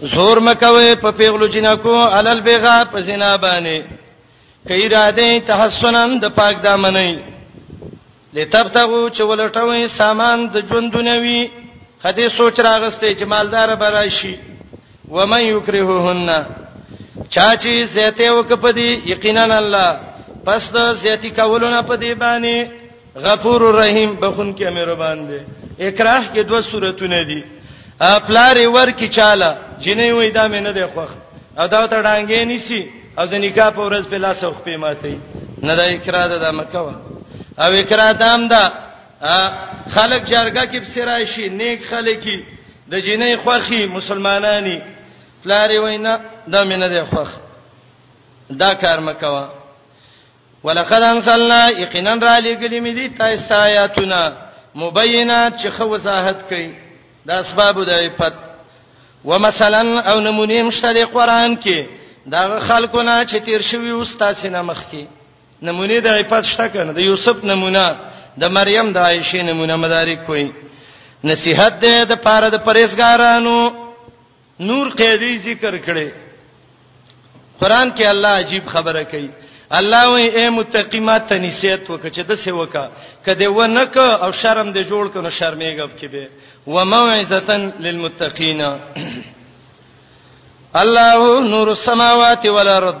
زور مکوي په پیغلو جنکو علل بیغا په زنا باندې کای را دې تحسنن د پاک دامنې لتبتغو چې ولټوي سامان د ژوند دنیوي هدي سوچ راغستې چې مالدار براشي و من یکرههن چا چې زیته وکپدي یقینا الله پس د زیتی کولونه پدی باندې غفور الرحیم بخون کې مهربان دی اکراه کې دوه صورتونه دي پلار ور کې چاله جنې وې دا مې نه دی خوخ او دا ته ډانګې نیسی او د نکاح په ورځ په لاس وخ په ماته نه دا اکراه ده مکوه او اکراه دام ده خلک جرګه کې بسرایشي نیک خلکی د جنې خوخي مسلمانانی پلار وینا دا مې نه دی خوخ دا کار مکوه ولقد انزلنا یقینا را لګلی می دي تاسو آیاتونه مبینات چې خو وضاحت کوي د اسباب د عفت ومثلا او نمونه مشته قرآن کې دا خلکونه چې تیر شوی او تاسو نه مخ کې نمونه د عفت شته کنه د یوسف نمونه د مریم د عائشه نمونه مدارک کوي نصيحت ده د پاره د پرېزګارانو نور قیدی ذکر کړي قران کې الله عجیب خبره کوي الله وې اے متقیمات ته نصیحت وکړه چې د څه وکړه کده و نه ک او شرم دې جوړ کنه شرمېږب کې به و موعظه للمتقین الله نور السماوات والارض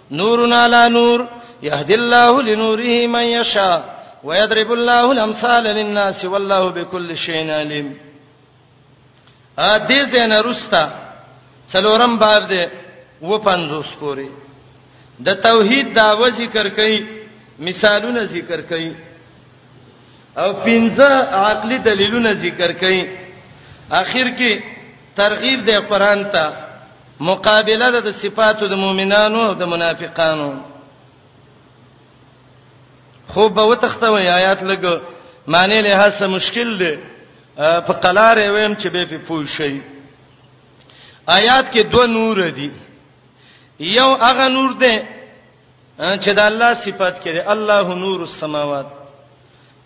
نورنا لا نور يهدي الله لنوره من يشاء ويضرب الله الامثال للناس والله بكل شيء عليم ا دې زنه رستا څلورم باب دې و پنځوس پوری د توحید داو ذکر کړي مثالونه ذکر کړي او پنځه عقلي دلیلونه ذکر کړي اخر کې ترغیب د قران ته مقابله د صفاتو د مؤمنانو او د منافقانو خو به وتختوي آیات لګ معنی له هڅه مشکل دی په قلار ویم چې به په پوه شي آیات کې دوه نور دي یو هغه نور دی چې د الله صفات کړي الله نور السماوات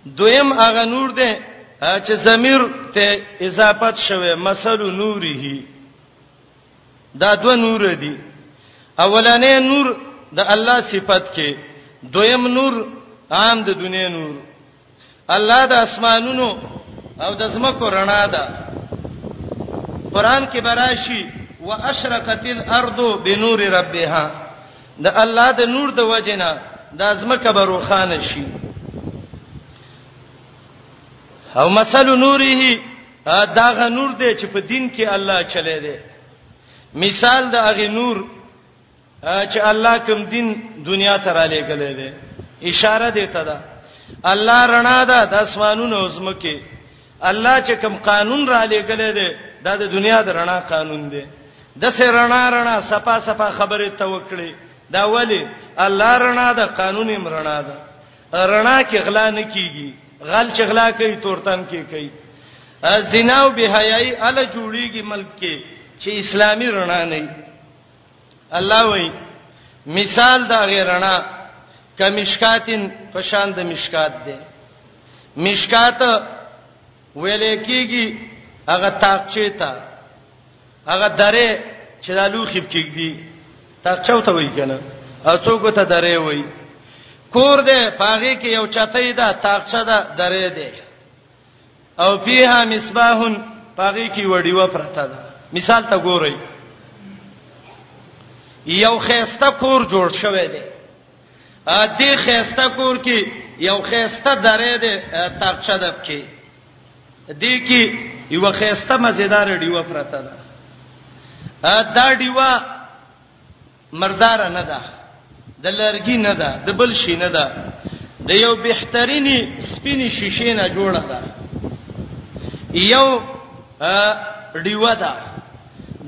دویم هغه نور دی چې ضمیر ته اضافت شوه مثل نوره دا دو نور دي اولانې نور د الله صفات کې دویم نور عام د دنیا نور الله د اسمانونو او د زمکو رڼا ده قران کې براشي واشرقت الارض بنور ربها د الله د نور د وجنه د ازمکه بروخانه شي او مثل نوره دا غ نور دی چې په دین کې الله چلے دی مثال د هغه نور چې الله کوم دین دنیا ته را لېګلې ده اشاره دی ته ده الله رڼا ده د اسمانونو او زمکه الله چې کوم قانون را لېګلې ده دا د دنیا د رڼا قانون دی د سه رڼا رڼا صفا صفا خبره ته وکړي دا ولی الله رڼا ده قانون یې رڼا ده رڼا کې غلا نه کیږي غل چې غلا کوي تورتم کې کوي زنا او بهایي ال جوړیږي ملک کې چې اسلامي رڼا نه الله وای مثال دا غیرنا کمشکاتین پشان د مشکات دی مشکات ویلې کیږي هغه تاقچه تا هغه درې چې د لوخي بکېږي تاقچه ته وایي کنه اڅوګ ته درې وایي کور دې پاغي کې یو چتې ده تاقچه ده درې ده او فيها مصباح پاغي کی وډیو پرته ده مثال ته ګورئ یو خيسته کور جوړ شوی دی ا دې خيسته کور کې یو خيسته درې ده تاقچه ده کې دې کې یو خيسته مزیدار ډیو پرته ده دا ډیوه مردار نه ده د لرګي نه ده د بل شي نه ده د یو بهترینی سپینی شیشې نه جوړه ده یو ډیوه ده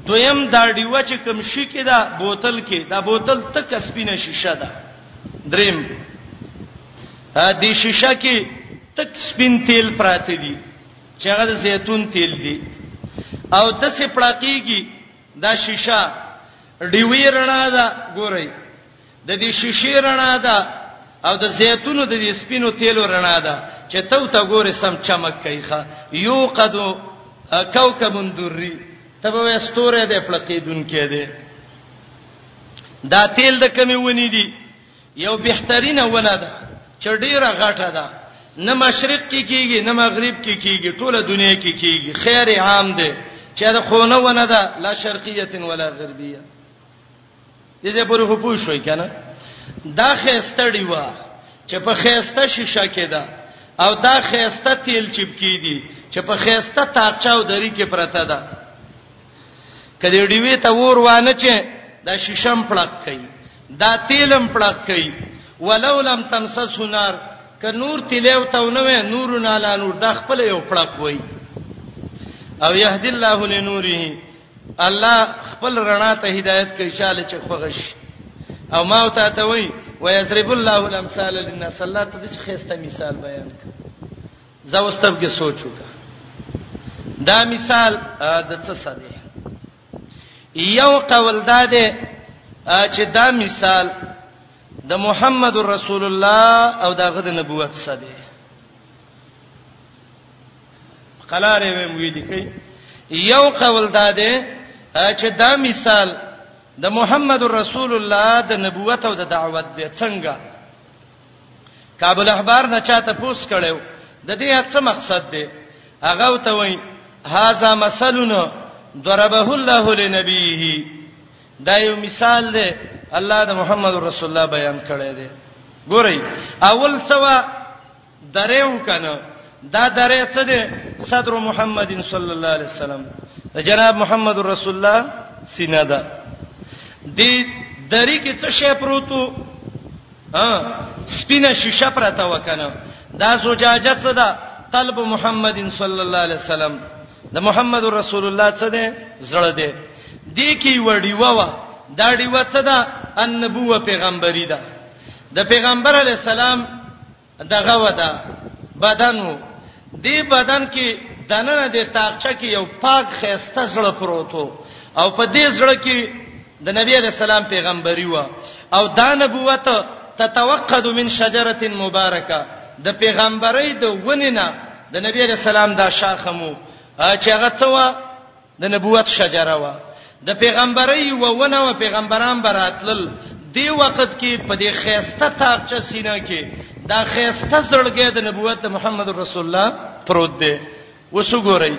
دویم دا ډیوه چې کوم شي کې ده بوتل کې دا بوتل تک سپینه شیشه ده دریم دې شیشه کې تک سپین تیل پراته دي چې هغه زیتون تیل دي او د سپړاقیږي دا شیشه ډیوی رڼا ده ګورئ د دې شیشې رڼا ده او د زیتونو د دې سپینو تیلو رڼا ده چې تو ته ګورې سم چمک کوي ښا یو قدو کوكب دري تبه وستوره د پړقې دن کې ده دا تیل د کمی ونی دي یو بهترینه ونه ده چې ډیره غټه ده نه مشرق کې کیږي نه مغرب کې کیږي ټوله دنیا کې کیږي خیر عام ده چې دا خونه ونه ده لا شرقیه ولا غربیه دې زه پورې خپو شوي کنه دا خېسته دی وا چې په خېسته شیشه کې ده او دا خېسته تیل چپکی دي چې په خېسته تاقچاو دری کې پرته ده کله ډیوی ته ور وانه چې دا شیشم پړق کوي دا تیلم پړق کوي ولو لم تمسس نار ک نور تیلو ته نو نور نه لا نور د خپل یو پړق وای او يهد الله لنوره الله خپل رڼا ته هدایت کوي شاله چې خوغش او ما او ته ته وای ويضرب الله الامثال للناس الله ته د خسته مثال بیان کړ زه اوس تب کې سوچ وکړه دا مثال د څه څه دی یو قول دا دی چې دا مثال د محمد رسول الله او دغه د نبوت څه دی قلاره ویم ویل کی یو قول دا دی چې دا مثال د محمد رسول الله د نبوت او د دعوت دی څنګه کابل احبار نه چاته پوس کړو د دې هڅ مقصد دی هغه ته وای هاذا مثلنا ضربه الله لنبيه دا یو مثال دی الله د محمد رسول الله بیان کړی دی ګورئ اول سوا دریو کنه دا درې څه دی صدر محمد صلی الله علیه وسلم جناب محمد رسول الله سینه ده د دری کې څه شی پروتو سپینه شیشه پرته وکنه دا زجاجه څه ده قلب محمد صلی الله علیه وسلم د محمد رسول الله څه ده زړه ده دې کې وړیوه وا دا ډیوه څه ده النبوه پیغمبري ده د پیغمبر علی السلام دغه ودا بدن وو دی بدن کې دنه د تاقچه کې یو پاک خيسته زړه پروتو او په دې زړه کې د نبی عليه السلام پیغمبري و او دا نبوت تتوقد من شجره مبارکه د پیغمبري د وننه د نبی عليه السلام دا شاخمو چې هغه څو د نبوت شجره و د پیغمبري و ونه و پیغمبران براتل دی وخت کې په دې خيسته تاقچه سینه کې دا خيسته زړګې د نبوت محمد رسول الله پروت دی وسګورئ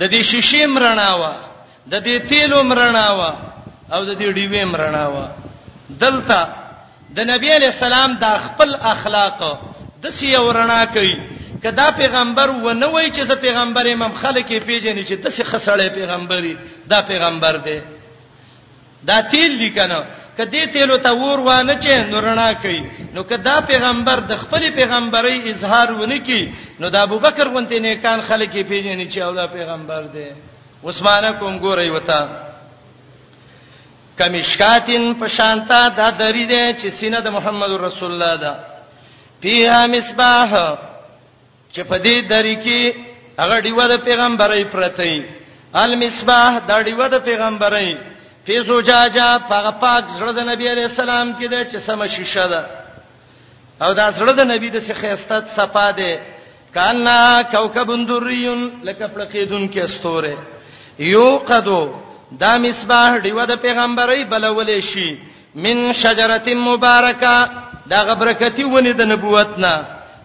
د دې شیشې مرناوه د دې تیلو مرناوه او د دې ډیوې مرناوه دلته د نبی علی السلام دا خپل اخلاق د سی ورنا کوي کدا پیغمبر و نه وای چې زه پیغمبر امام خلک پیژنې چې د سی خسړې پیغمبري دا پیغمبر دی دا تیل لیکنه کدی تیلو ته ور وانه چې نورنا کوي نو کدا پیغمبر د خپل پیغمبري اظهار ونه کی نو د ابوبکر غونته نیکان خلک پیژنې چې او دا پیغمبر دی عثمانه کوم ګوري وتا کمشکاتن په شانتا دا دری دی چې سینه د محمد رسول الله ده پیه مصباح چې په دې دری کې هغه دیو د پیغمبري پرتی المصباح دا دیو د پیغمبري فی زجاجه په پاک زړه د نبی علی السلام کې ده چې سم شیشه ده او دا زړه د نبی د سخیسته صفا ده کانا کوكب دریون لکه پړقیدون کې استوره یو قدو دا مصباح دیو د پیغمبري بلولې شي من شجره مبارکه دا غبرکتی ونی د نبوت نه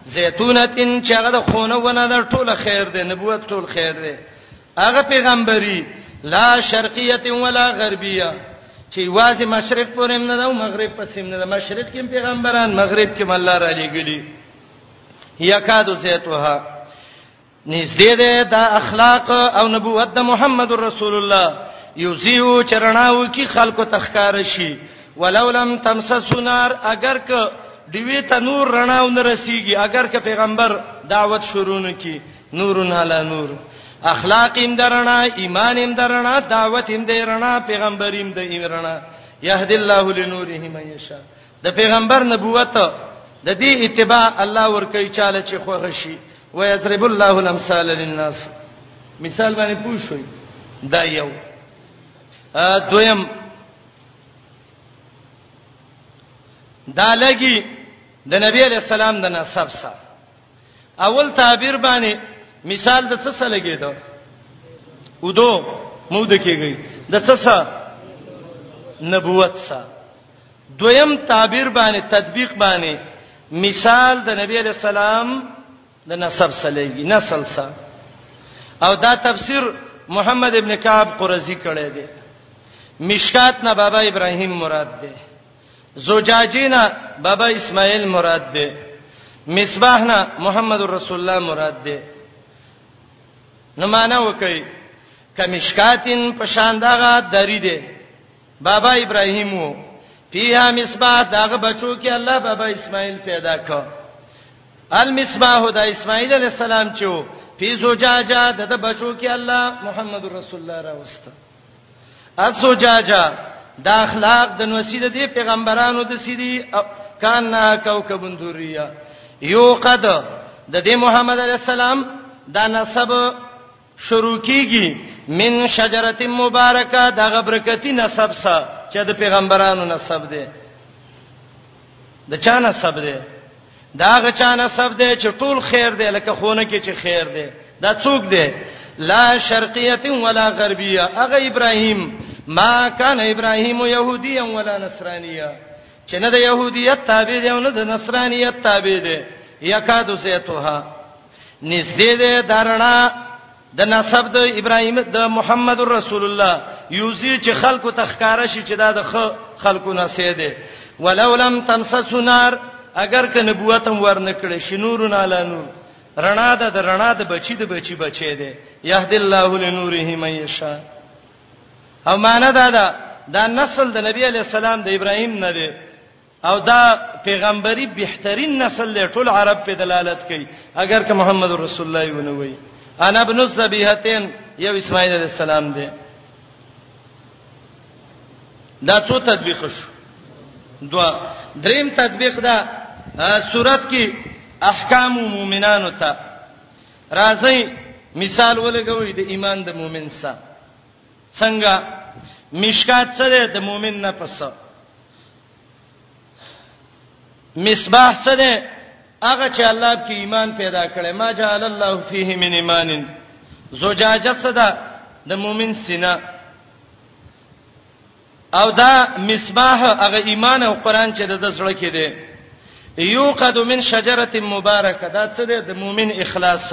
زيتونتين چې هغه د خونه ونه د ټوله خیر دی نبوت ټول خیر دی هغه پیغمبري لا شرقیه ولا غربیه چې واځي مشرق پورې نه ده او مغرب پسې نه ده مشرق کې پیغمبران مغرب کې الله را لګلی یکادو زیتوها نږدې ده د اخلاق او نبوت د محمد رسول الله یوزیو چرناو کی خلکو تخکار شي ولولم تمس سنار اگر ک دیوی تنور رڼاو نه رسیږي اگر ک پیغمبر دعوت شروع نه کی نورن علی نور اخلاق هم درنا ایمان هم درنا دعوت هم درنا پیغمبر هم درنا یهد الله لنوره من یشا د پیغمبر نبوت د دې اتباع الله ور کوي چاله چې خوغه شي و یضرب الله الامثال للناس مثال باندې پوښوي دا یو ا دویم دا لګي د نبی علی السلام د نسب سره اول تعبیر باندې مثال د څه سره لګیدو ودو مود کېږي د څه سره نبوت سره دویم تعبیر باندې تطبیق باندې مثال د نبی علی السلام د نسب سره لګي نسل سره او دا تفسیر محمد ابن کعب قرزی کړی دی مشکات نه بابا ابراهیم مراد دی زجاجینا بابا اسماعیل مراد دی مصباحنا محمد رسول الله مراد دی نو معنا وکي کمشکاتن په شان دغه دری دی بابا ابراهیم وو فیها مصباح دغه بچو کې الله بابا اسماعیل پیدا کړ المصباح د اسماعیل علی السلام چې فی زجاجه د بچو کې الله محمد رسول الله راوسته اسوجاجا دا اخلاق د نوسید دی پیغمبرانو د سیدی کان نه کوكب دوریا یو قد د دې محمد علی السلام دا نسب شروع کیږي من شجره مبارکه دا غبرکتی نسب سره چې د پیغمبرانو نسب دی د چا نسب دی دا غ چا نسب دی چې ټول خیر دی لکه خونه کې چې خیر دی دا څوک دی لا شرقیه ولا غربیه اغه ابراهیم ما کان ابراهیم يهوديا ولا نصرانيا چې نه د يهودیت تابع دی او نه د نصرانیت تابع دی یکادو سیتوها نږدې ده درنا د نسب د ابراهیم د محمد رسول الله یوزی چې خلکو تخکاره شي چې دا د خلکو نه سي دي ولو لم تمسس نار اگر که نبوت هم ورنکړي شنورنا لا نور رڼا د رڼا د بچی د بچی بچی دی یهد الله لنوره من یشا او معنا دا ده دا نسل د نبی علی السلام د ابراهیم نه دی او دا پیغمبري بهترین نسل له ټول عرب په دلالت کوي اگر که محمد رسول الله ونه وي انا ابن الذبیحتین یو اسماعیل علی السلام دی دا څو تطبیق شو دوا دریم تطبیق دا صورت کې احکام مومنانو ته راځي مثال ولګوي د ایمان د مومن سره څنګه مشکات سره د مومن نه پسه مصباح څه ده هغه چې الله په ایمان پیدا کړي ما جعل الله فيه من ایمان زجاجه څه ده د مؤمن سینه او دا مصباح هغه ایمان او قران چې د زړه کې دی یوقد من شجره مبارکه دا څه ده د مؤمن اخلاص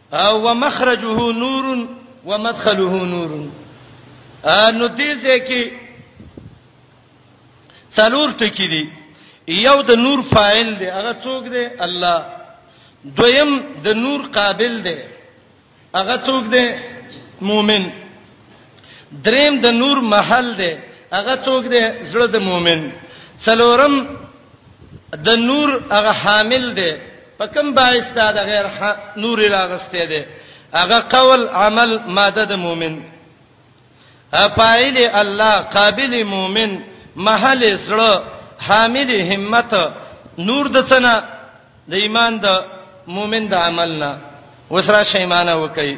او مخرجه نور ومدخله نور نو دې ځکه څلور ټکی دي یو د نور فاعل دی هغه څوک دی الله دویم د نور قابل دی هغه څوک دی مؤمن دریم د نور محل دی هغه څوک دی زړه د مؤمن څلورم د نور هغه حامل دی په کوم باعث دا د غیر نور راغسته دی هغه قول عمل ماده د مؤمن افایل الله قابل مؤمن محل زړه حامل همت نور د څنګه د ایمان د مؤمن د عملنا وسره شیمانه وکي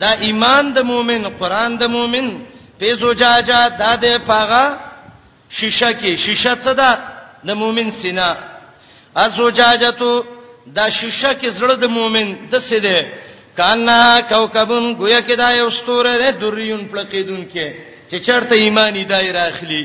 دا ایمان د مؤمن قران د مؤمن په زجاجه دا د پاغه شیشه کې شیشه څه ده د مؤمن سینا ازجاجه تو دا شیشه کې زړه د مؤمن د څه ده کانا کوكبن گویا کې دا یو ستوره ده دریون پلقیدون کې چې چرته ایمانی دای راخلی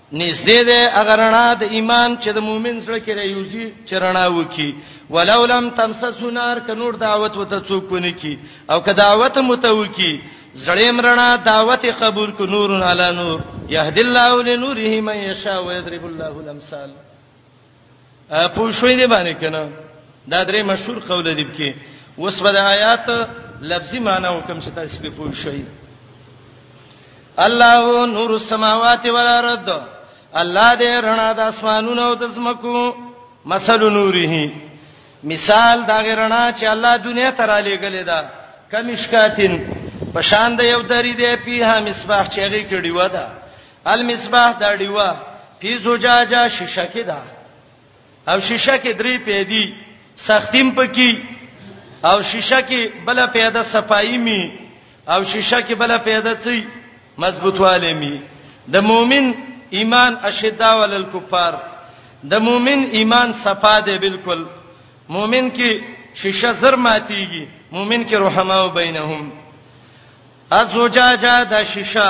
نږدې ده هغه رڼا د ایمان چې د مؤمن سره کې رايوزي چې رڼا وکي ولو لم تمسس نار ک نور دعوت وته څوک ونه کی او که دعوت متوکی زړیم رڼا دعوت قبول ک نور علی نور یهد الله لنوره من یشاء ويضرب الله الامثال پوښوي دی باندې کنه دا درې مشهور قول دی کې اوس په آیات لفظي معنی وکم چې تاسو په پوښوي الله نور السماوات والارض الله دې رڼا د اسمانونو او د زمکو مثل نوره مثال دا غرنا چې الله دنیا ته را لېګلې ده کمشکاتین پشان د یو دری دی پیه مصباح چې هغه کړي ودا المصباح دا دیوا فی زجاجه شیشه کې ده او شیشه کې درې پیدي سختیم پکې او شیشه کې بل پیدا صفائی می او شیشه کې بل پیدا چي مضبوطواله می د مؤمن ایمان اشدا ولل کفار د مؤمن ایمان صفا ده بالکل مؤمن کې شیشه زر ماتيږي مؤمن کې رحماو بینهم ازوجاجا د شیشه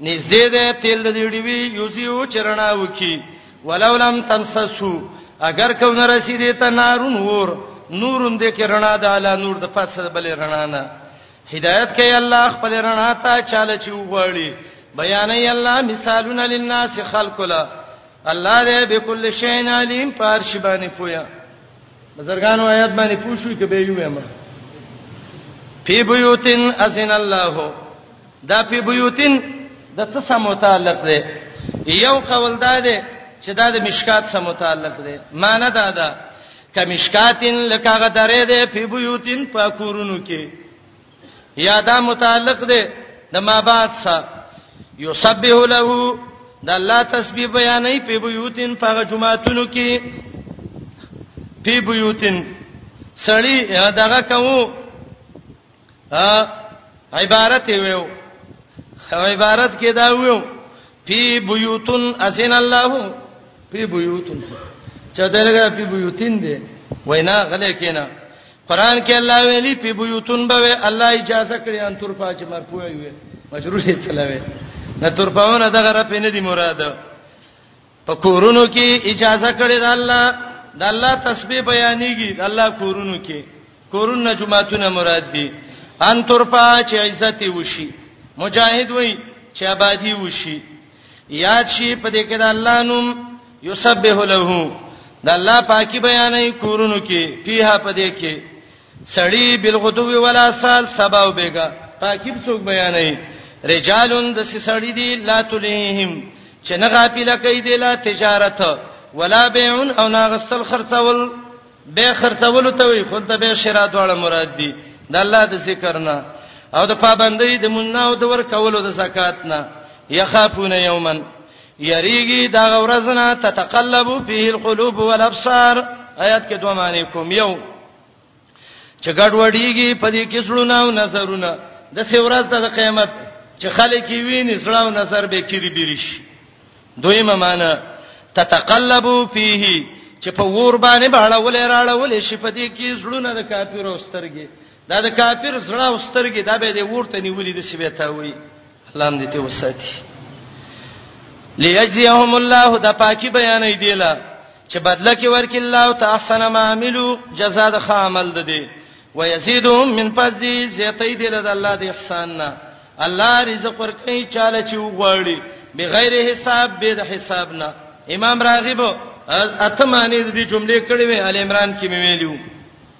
نږدې ده تیل د دیډوی یوزیو چرنا وکي ولو لم تنسسو اگر کو نه رسیدې ته نارون ور نورون دې کې رڼا د اعلی نور د پاسه بلې رڼا نه هدایت کوي الله خپل رڼا ته چاله چې وغوړي بیانې الله مثالونه للناس خلق لا الله دې بكل شيء عليم پارش باندې پویا بزرګانو آیات باندې پوښوي کې به یو ما فی بیوتن اذن الله دا فی بیوتین د څه سره متعلق دی یو قول دا دی چې دا د مشکات سره متعلق دی معنی دا ده کمشکاتین لکه هغه درې دی فی بیوتین په کورونو کې یا دا متعلق دی د ما بعد سره یسبح له د الله تسبیح بیانې په بیوتین په جمعاتونو کې په بیوتین سړی دغه کوو عبارت ویو عبارت کې دا ویو فی بیوتن اسن الله فی بیوتن چا دلګه فی بیوتین دی وینا غلې کینا قران کې الله ویلی فی بیوتن به الله اجازه کړی ان تر پاج مرفوع وي مجرور یې چلاوي نه تر پاونه دغه را پینې دی مراد په کورونو کې اجازه کړې ده الله د الله تسبیح بیانېږي د الله کورونو کې کورونه جمعهتونه مراد دي ان ترفا چې عزت وشي مجاهد وای چې آبادی وشي یاد شي په دې کې د الله نوم یسبح له د الله پاکي بیانې کورونو کې پیه په دې کې سړی بالغدو ولا سال سبا او بیګا تاکید څوک بیانې رجالون د سړی دی لا تلهم چې نه غافل کوي دی لا تجارت ولا بيعون او ناغستل خرڅول به خرڅول ته وي خود به شرا دواړه مراد دي د الله د ذکر نه او د پابندۍ د مننا او د ور کولو د زکات نه یخافون یومن یریږي دا ورځنه تتقلب فيه القلوب والابصار آیات کې دوه معنی کوم یو چې ګډ وډیږي په دې کې زړونه او نظرونه د سیورز د قیامت چې خلک یې ویني زړه او نظر به کړي بیرش دویمه معنی تتقلبو فيه چې په ور باندې باړولې راړولې شي په دې کې زړونه د کافر او سترګې دا د کافر زړه او سترګې دا به د ورته نیولې د شبيته وي الله دې ته وساتي ليجزيهم الله د پاکي بیانې دی لا چې بدله کې ورکړي الله او تحسن ما عملو جزاء د عمل ده دي ويزيدهم من فضله زيتي دی له الله د احسان نه الله رزق ورکړي چاله چې وغواړي بغیر حساب به د حساب نه امام راغب اتمانه دې جملې کړې وې ال عمران کې مې ویلو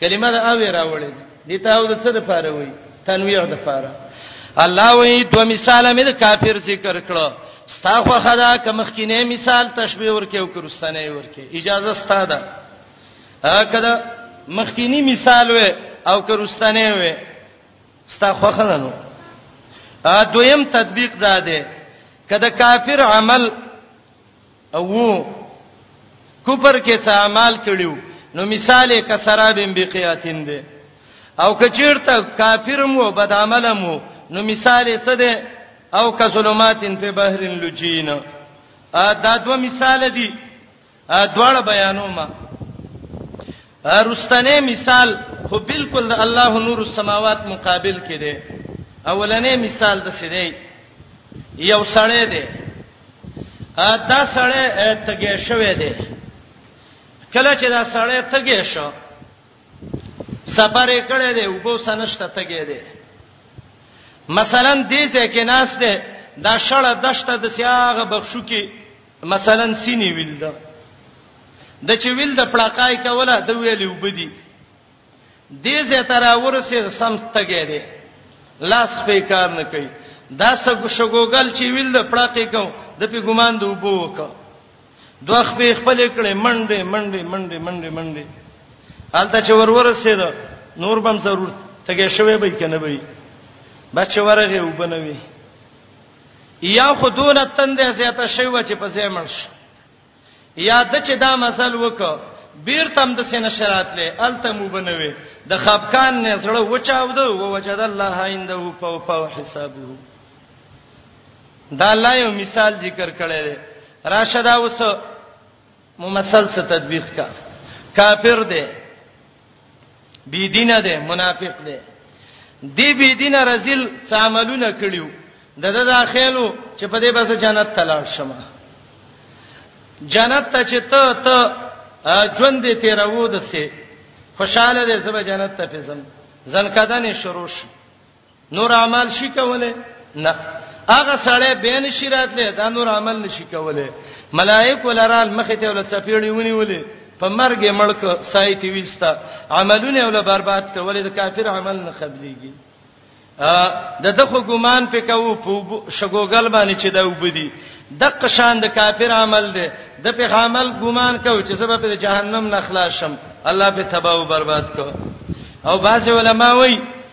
کلمه د او راوړې دي ته او د څه د پاره وي تنویع د پاره الله وی دو مثال مې د کافر ذکر کړو ستا خو خدا کمخ کې نه مثال تشبیه ورکې او کرستانه ورکې اجازه ستا ده کله مخکینی مثال و او کرستانه و ستا خو خدا نو ا دویم تطبیق ده ده کله کافر عمل او کفر کې څه اعمال کړیو نو مثال یې کسرابم بقیاتین دی او کچیرته کافرم و بد عملم و نو مثال یې څه دی او کظلماتن په بحر لجین دا دوه مثال دي دواړه بیانوم رستنی مثال خو بالکل د الله نور السماوات مقابل کې دی اولنې مثال د سړی یو سړی دی دا سړی تګې شوې دی کله چې دا سړی تګې شو سفر یې کړی دی وګو سنشته تګې دی مثلا دې ځکه ناس دی دا شړه دشته د سیاغه بخشو کې مثلا سینې ویل ده د چې ویل د پړقای کوله د ویلې وبدي دې زه تر ورسې سم تګې دي لاس په کار نه کوي دا سګو شګوګل چې ویل د پړقې کو د په ګمان د وبو وکړه دوخ په خپل کړي منډه منډه منډه منډه منډه حالت چې ورورسې ده نور بم ضرورت تګې شوي به کنه به بچ ورغه وبنوي یا خودونه تند زیاته شی و چې په ځای مړ شي یا د چې دا مسل وکړه بیر تم د سینه شرات لې الته مو بنوي د خپکان نه زړه وچاو دو او وجد الله عنده په په حسابه دا الله یو مثال ذکر کړی دی راشدا اوس ممثل څه تطبیق کا کافر دی بی دینه ده منافق ده دی بی دینه رزل څه عملونه کړیو د د داخلو چې په دې بس جنت تلاړ شمه جنت ته چې ته ته ژوند دې تیرو د سه خوشاله دې زما جنت ته فزم ځن کدنې شروع شو نور اعمال شي کوله نه هغه سړی به نشی راتله دا نور عمل نشی کوله ملائکه لرال مخې ته ول چپیړی ونی ولې په مرګ مړک سایت ویستا عملونه ول برباد کولې د کافر عمل نه قبليږي د دغه ګمان په کوو په شګوګل باندې چې دا وبدي د قشان د کافر عمل دی د په عمل ګمان کوو چې سبب د جهنم نه خلاص شم الله په تباہ او برباد کو او بعض علما وایي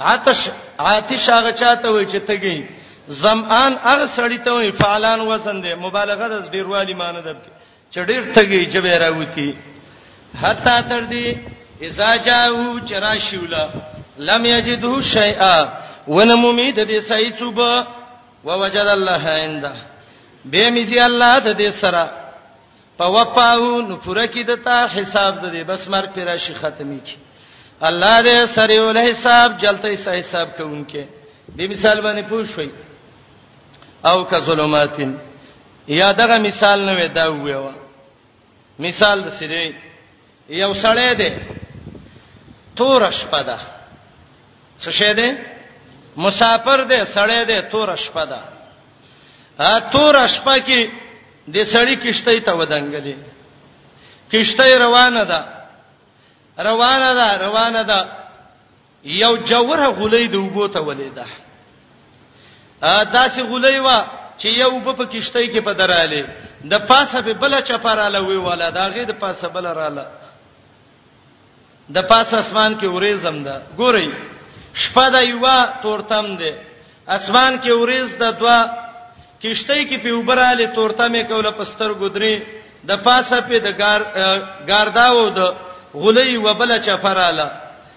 عطش عاطش هغه چاته وای چې تګي زمان هغه سړی ته وای فعلان وزن دی مبالغه د ډیروالی معنی ده چې ډیر تګي چې به راوتی حتا تر دې اذا جاءو چراشولا لم یجدو شیئا ونمومی د دې سای چوب ووجد الله عنده به میزي الله د دې سره فوفاو نو پوره کی دتا حساب د دې بس مرګ پر راشي ختمي کی الله دې سریع الحساب جلته سه حساب کوونکې دې مثال باندې پوښوي او که ظلماتین یا دغه مثال نه وې دا ویو مثال د سری یو سړی دی تور شپه ده څه شه دی مسافر دی سړی دی تور شپه ده ا تور شپه کې د سړی کشته ته ودانګلې کشته روانه ده روانه ده روانه ده یو جوره غولې د وبو ته ولیده ا داسې غولې وا چې یو وب په کشته کې په دراله د پاسه به بل چپراله وی ولا داغه د پاسه بل رااله د پاسه اسمان کې اورې زم ده ګورئ شپه د یو تورتم ده اسمان کې اوریز د دوا کشته کې په وبراله تورته مې کوله پستر ګدري د پاسه په د ګار ګارداو د غلې وبله چفراله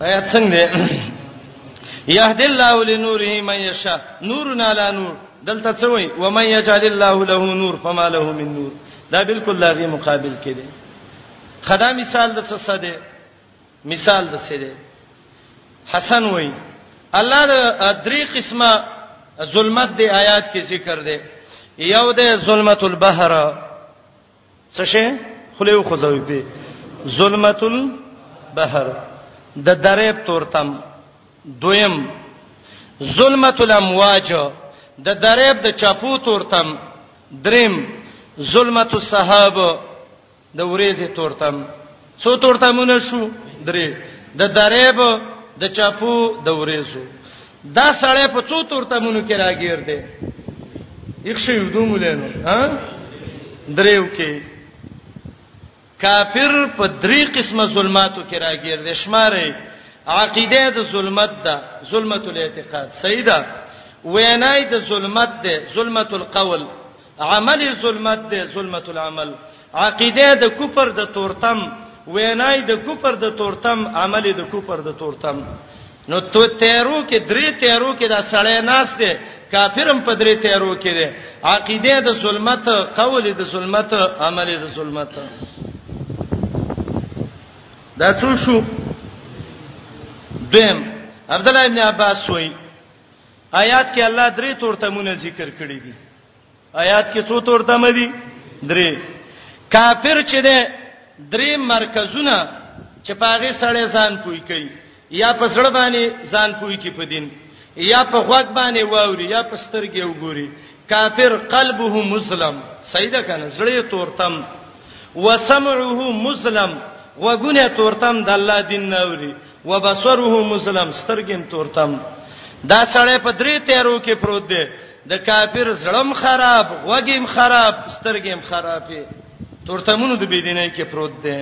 آیات څنګه یهد الله لنوره من یشاء نورنا لا نور دلته څه وای و من یجعل الله له نور فما له من نور دا بالکل لاغي مقابل کې دی خدا مثال د څه څه دی مثال د څه دی حسن وای الله د درې قسمه ظلمت دی آیات کې ذکر دی یو د ظلمت البحر څه شي خلیو خوځوي په ظلمت البحر د درېب تورتم دویم ظلمت الامواج د درېب د چاپو تورتم دریم ظلمت السحاب د ورېځې تورتم څو تورتمونه شو درې د دریب د چاپو د ورېزو دا سړی په څو تورتمونو کې راګیر دی یک شی ودومولینو ها دریو کې کافر په درې قسمه ظلماتو کې راګیر دی شماره عقیده د ظلمت ده ظلمت الاعتقاد سیدا وینای د ظلمت ده ظلمت القول عمل ظلمت دی ظلمت العمل عقیده د کفر د تورتم وینای د کفر د تورتم عمل د کفر د تورتم نو تو تیرو کې درې تیرو کې دا سړی ناس دی کافرم په درې تیرو کې دی عقیده د ظلمت قول د ظلمت عمل د ظلمت دا څه شو دیم عبد الله ابن عباس وایي آیات کې الله درې تورتمونه ذکر کړی دي آیات کې څو تورتم دي درې کافر چې ده درې مرکزونه چې پاغه سړی ځان پوي کوي یا په سړ باندې ځان پوي کې په دین یا په غوږ باندې واوري یا په سترګې وګوري کافر قلبه مسلم سیدا کنه زړه تورتم وسمعه مسلم وګونه تورتم د الله دین نوري وبصره مسلم سترګم تورتم دا سړی په درې تیرو کې پروت دی د کافر زړم خراب غوګیم خراب سترګم خرابې تورتمونو د بيدینه کې پروت دی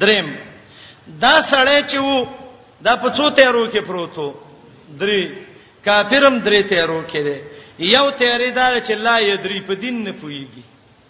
دریم دا سړی چې وو دا په څو تیرو کې پروتو درې کافرم درې تیرو کې دی یو تیرې دا چې لا یې درې په دین نه پويږي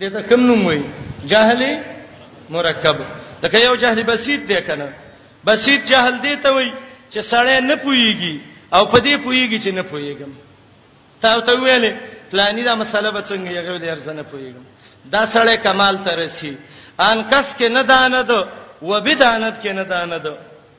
دې ته کوم نوم وایي جهل مرکب لکه یو جهل بسيط دی کنه بسيط جهل دی ته وایي چې سړی نه پويږي او په دې پويږي چې نه پويږم تا ته ویلې پلاني دا مسله به څنګه یغه دې ارزنه پويږم دا سړی کمال ته رسی ان کس کې نه دانه دو وبدانت کې نه دانه دو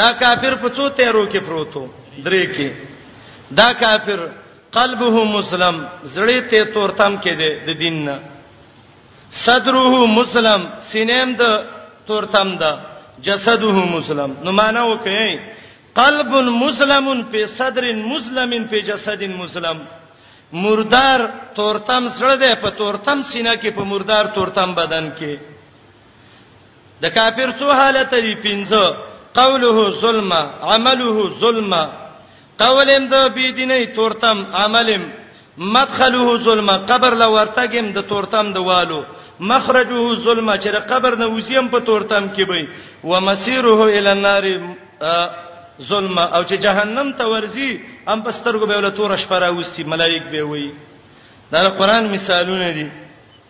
دا کافر په څو تیرو کې پروتو درې کې دا کافر قلبه مسلم زړه ته تورتم کې دی د دین نه صدره مسلم سینم د تورتم ده جسده مسلم نو معنا وکي قلب مسلم په صدر مسلم په جسد مسلم مردار تورتم سره ده په تورتم سینه کې په مردار تورتم بدن کې د کافر څو حالت دي پنځه قوله ظلم عمله ظلم قولم د بی دیني تورتم عملم مدخله ظلم قبر لا ورتګم د تورتم د والو مخرجه ظلم چې د قبر نه وسیم په تورتم کې وي و مسیره ال النار ظلم او چې جهنم ته ورځي ام پسترګو به ول تور شپره وستي ملائک به وي دا قرآن مثالونه دي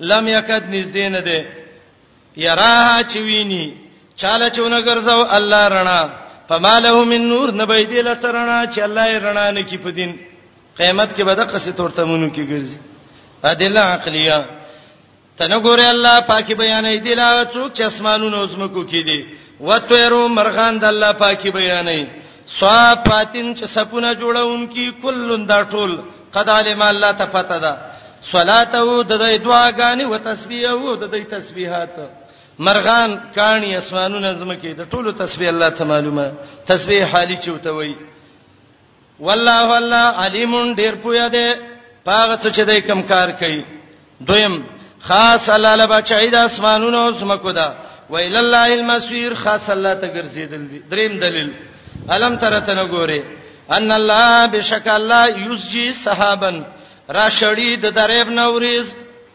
لم یکد نږدې نه دی یراها چې ویني چاله چونه ګرځاو الله رڼا فماله من نور نه به دې لڅرنا چې الله یې رڼا نه کی په دین قیامت کې به د قصې تورته مونږ کې ګرځي ادله عقلیه تنه ګوره الله پاکي بیانې دی لا څوک چې اسمانونو زمکو کې دي وتویرو مرغان د الله پاکي بیانې صافاتین چې سپونه جوړونکي کلون دا ټول قد علم الله ته پته ده صلاته د دې دعاګانې او تسبیح او د دې تسبیحات مرغان کانی اسمانونه زمکه د ټولو تسبیح الله ته معلومه تسبیح حالی چوتوي والله والله علیم ډیر پویا دی پاغه څه چې دای کم کار کوي دویم خاص الله لبا چای د اسمانونو او زمکو ده و الی الله المسیر خاص الله ته ګرځیدل دي دریم دلیل الم ترته نه ګوره ان الله بشک الله یسجی صحابن را شړی د دریب نوریز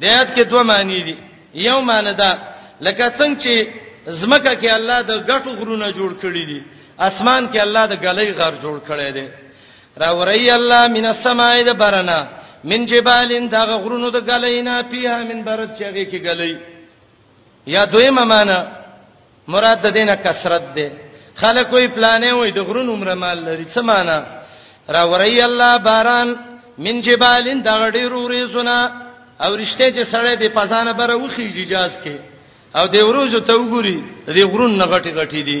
د آیات کې دوه معنی دي یو معنی دا لکه څنګه چې زمکه کې الله د غټو غرونه جوړ کړی دي اسمان کې الله د غلې غر جوړ کړی دی راوري الله من السماء د برنا من جبالین دا غرونو د غلینا پیه من برد چغه کې غلې یا دویمه معنی مراد د دینه کثرت ده خلک وی پلانې وی د غرونو عمر مال لري څه معنی را وری الله باران من جبالین دغه ډیرو ریزونه او رشته چې سړی د پزانه بره وخی ججاز کې او د وروزو ته وګوري د غرون نغټي غټي دي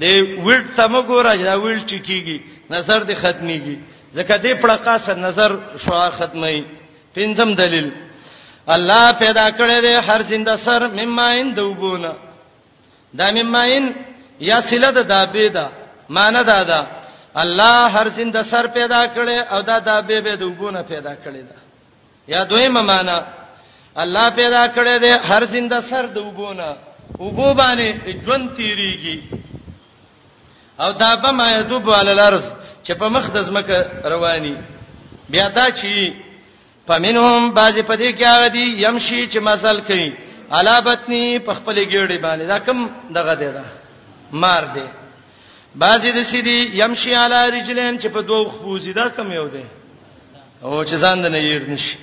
دی ویلټ ته مګوره دا ویلټ چې کیږي نظر دی ختميږي ځکه دې پړقا سره نظر شوا ختمي پنځم دلیل الله پیدا کړی دی هر زنده سر مماین دوبونه دا مماین یا سله د دابې ده معنی دا ده الله هر زنده سر پیدا کړي او دا دابې به دوبونه پیدا کړي ده یا دویمه معنا الله پیدا کړی دی هر زنده سر د وګونه وګو باندې ژوند تیریږي او دا په ما یذوب علی الارض چې په مخ د زمکه رواني بیا دا چې پمنهم بعضی په دې کې هغه دي يمشي چې مسل کوي علا بتنی په خپل ګېړې باندې دا کم دغه دی دا مار دی بعضی د سیدی یمشي علی رجلین چې په دوه خپوزی دا کم یو دی او چې ځان د نه ییر نشي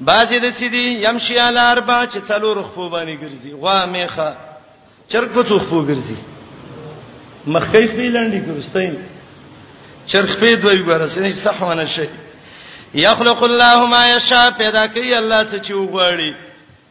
بعضی د سیدی یمشي علی اربع چې څلور خپو باندې ګرځي غوا میخه چرګ په څو خپو ګرځي مخکې په لاندې ګرځتاین چرخ په دوی ورسې صح ونه شي یخلق الله ما یشاء پیدا کوي الله څه چې وغواړي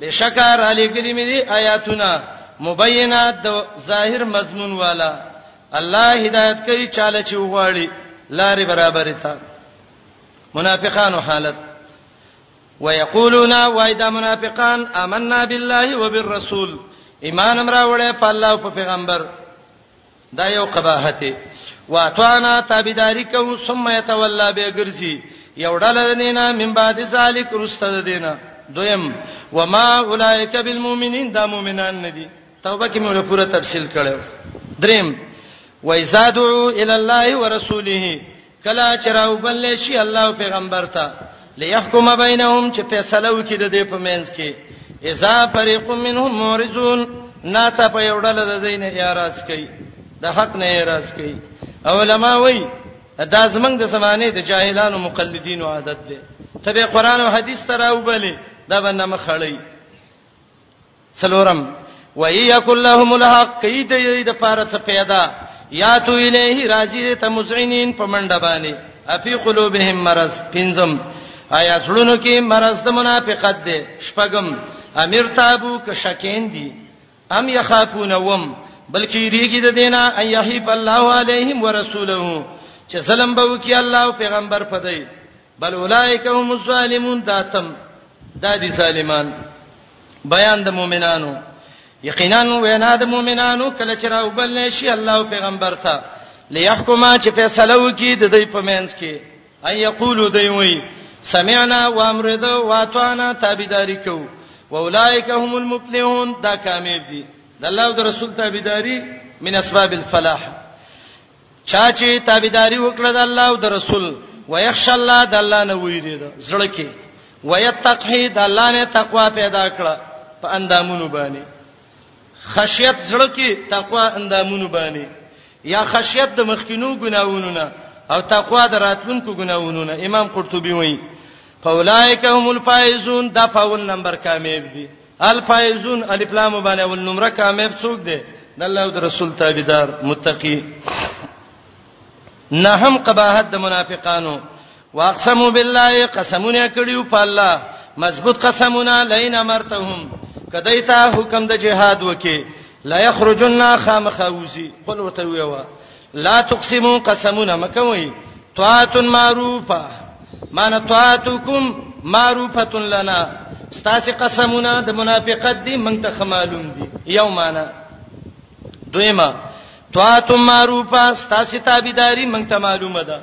بشکر علی کلی می دی آیاتونه مبینات د ظاهر مضمون والا الله هدایت کوي چاله چې وغواړي لارې برابر تا منافقانو حالت ويقولون وايدا منافقان آمنا بالله وبالرسول ایمان امر وړه په الله او په پیغمبر دا یو قباحت واتوانا تابعداري کوو ثم يتولى به ګرځي یو ډله دینه من بعد ذالک رسته دینه دویم وما اولئک بالمؤمنین دا مؤمنان ندي توبه کې موږ پوره تفصیل کړو دریم وایزادو الی الله ورسوله کلا چراو بل شي الله پیغمبر ته ليحكم بينهم چې فیصله وکړي د دې په منځ کې اذا فريق منهم مورزون ناڅه په یو ډله د دین اعتراض کوي د حق نه اعتراض کوي علما وایي دا زمنګ د زمانه د جاهلانو مقلدینو عادت دی ته به قران او حدیث تراو بلی دا باندې مخړی څلورم و یکل لهم الحق کید یی د پاره څه پیدا یا تو الیه راضی ته مزعنین په منډه باندې افی قلوبهم مرض پنزم آیا زړونو کې مرض د منافقت دی شپغم امیر تابو ک شکین دی ام یخافون وم بلکې ریګی د دینا ان یحیف الله علیهم ورسوله چې ظلم به وکي الله او پیغمبر فدای بل اولائک هم الظالمون داتم دا دي ظالمان بیان د مؤمنانو یقینا وینا د مؤمنانو کله چې راو بل نشي الله او پیغمبر ته ليحكما چې فیصله وکي د دې په مینس کې اي یقولو دی وی سمعنا وامرد واتوانا تابعداري کو واولائک هم المفلحون دا کامیاب دي د الله او رسول تابعداري من اسباب الفلاح چا چې تابعداري وکړه د الله او د رسول ويخش الله د الله نه ویری ده زړه کې ويتقي د الله نه تقوا پیدا کړه په اندامونو باندې خشیت زړه کې تقوا اندامونو باندې یا خشیت د مخکینو ګناوونو نه او تقوا د راتلونکو ګناوونو نه امام قرطبي وایي فاولائک هم الفائزون دا فاول نمبر کامیاب دي الفائزون الف لام باندې ول نمره کامیاب څوک دی د الله او رسول تابعدار متقی نه هم قباحت د منافقانو واقسموا بالله قسمونه کړیو په الله مضبوط قسمونه لئن امرتهم کدی ته حکم د جهاد وکي لا یخرجن خامخوزی قل وتویوا لا تقسمو قسمونه مکوي طاعت معروفه معنی طاعتکم معروفه لنا ستاسو قسمونه د منافقت دي مونږ ته خمالون دي یو معنی دویما طاعت معروفه ستاسو تابعداري مونږ ته معلومه ده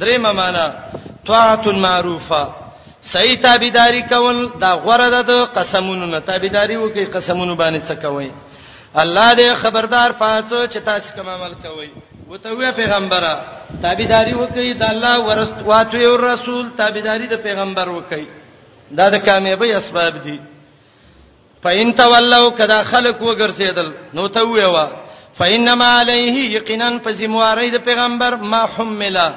دریمه معنی طاعت معروفه صحیح تابعداري کول دا غوړه ده قسمونو نه تابعداري وکي قسمونو باندې څه کوي الله دې خبردار پاتو چې تاسو کوم عمل کوئ وته وی پیغمبره تابعداري وکړي د الله ورستواتو او رسول تابعداري د پیغمبر وکړي دا د کامیابی اسباب دي فإن تولوا کدا خلق وګرځیدل نو ته ویوا فإنما عليه یقینا فزمواری د پیغمبر ما حملا